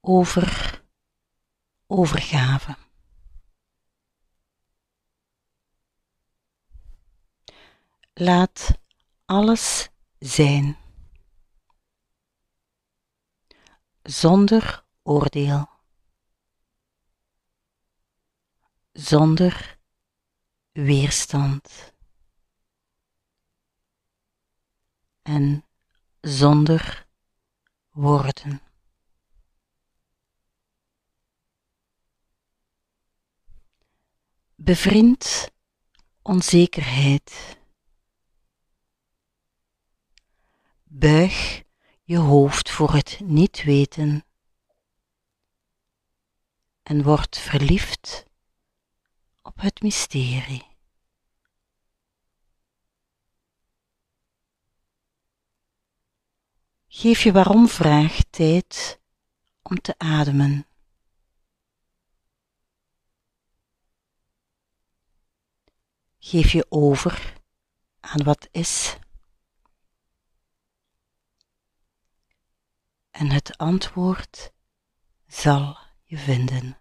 over overgave. Laat alles zijn, zonder oordeel, zonder weerstand en zonder woorden. Bevriend onzekerheid. Buig je hoofd voor het niet weten en word verliefd op het mysterie. Geef je waarom-vraag tijd om te ademen. Geef je over aan wat is. En het antwoord zal je vinden.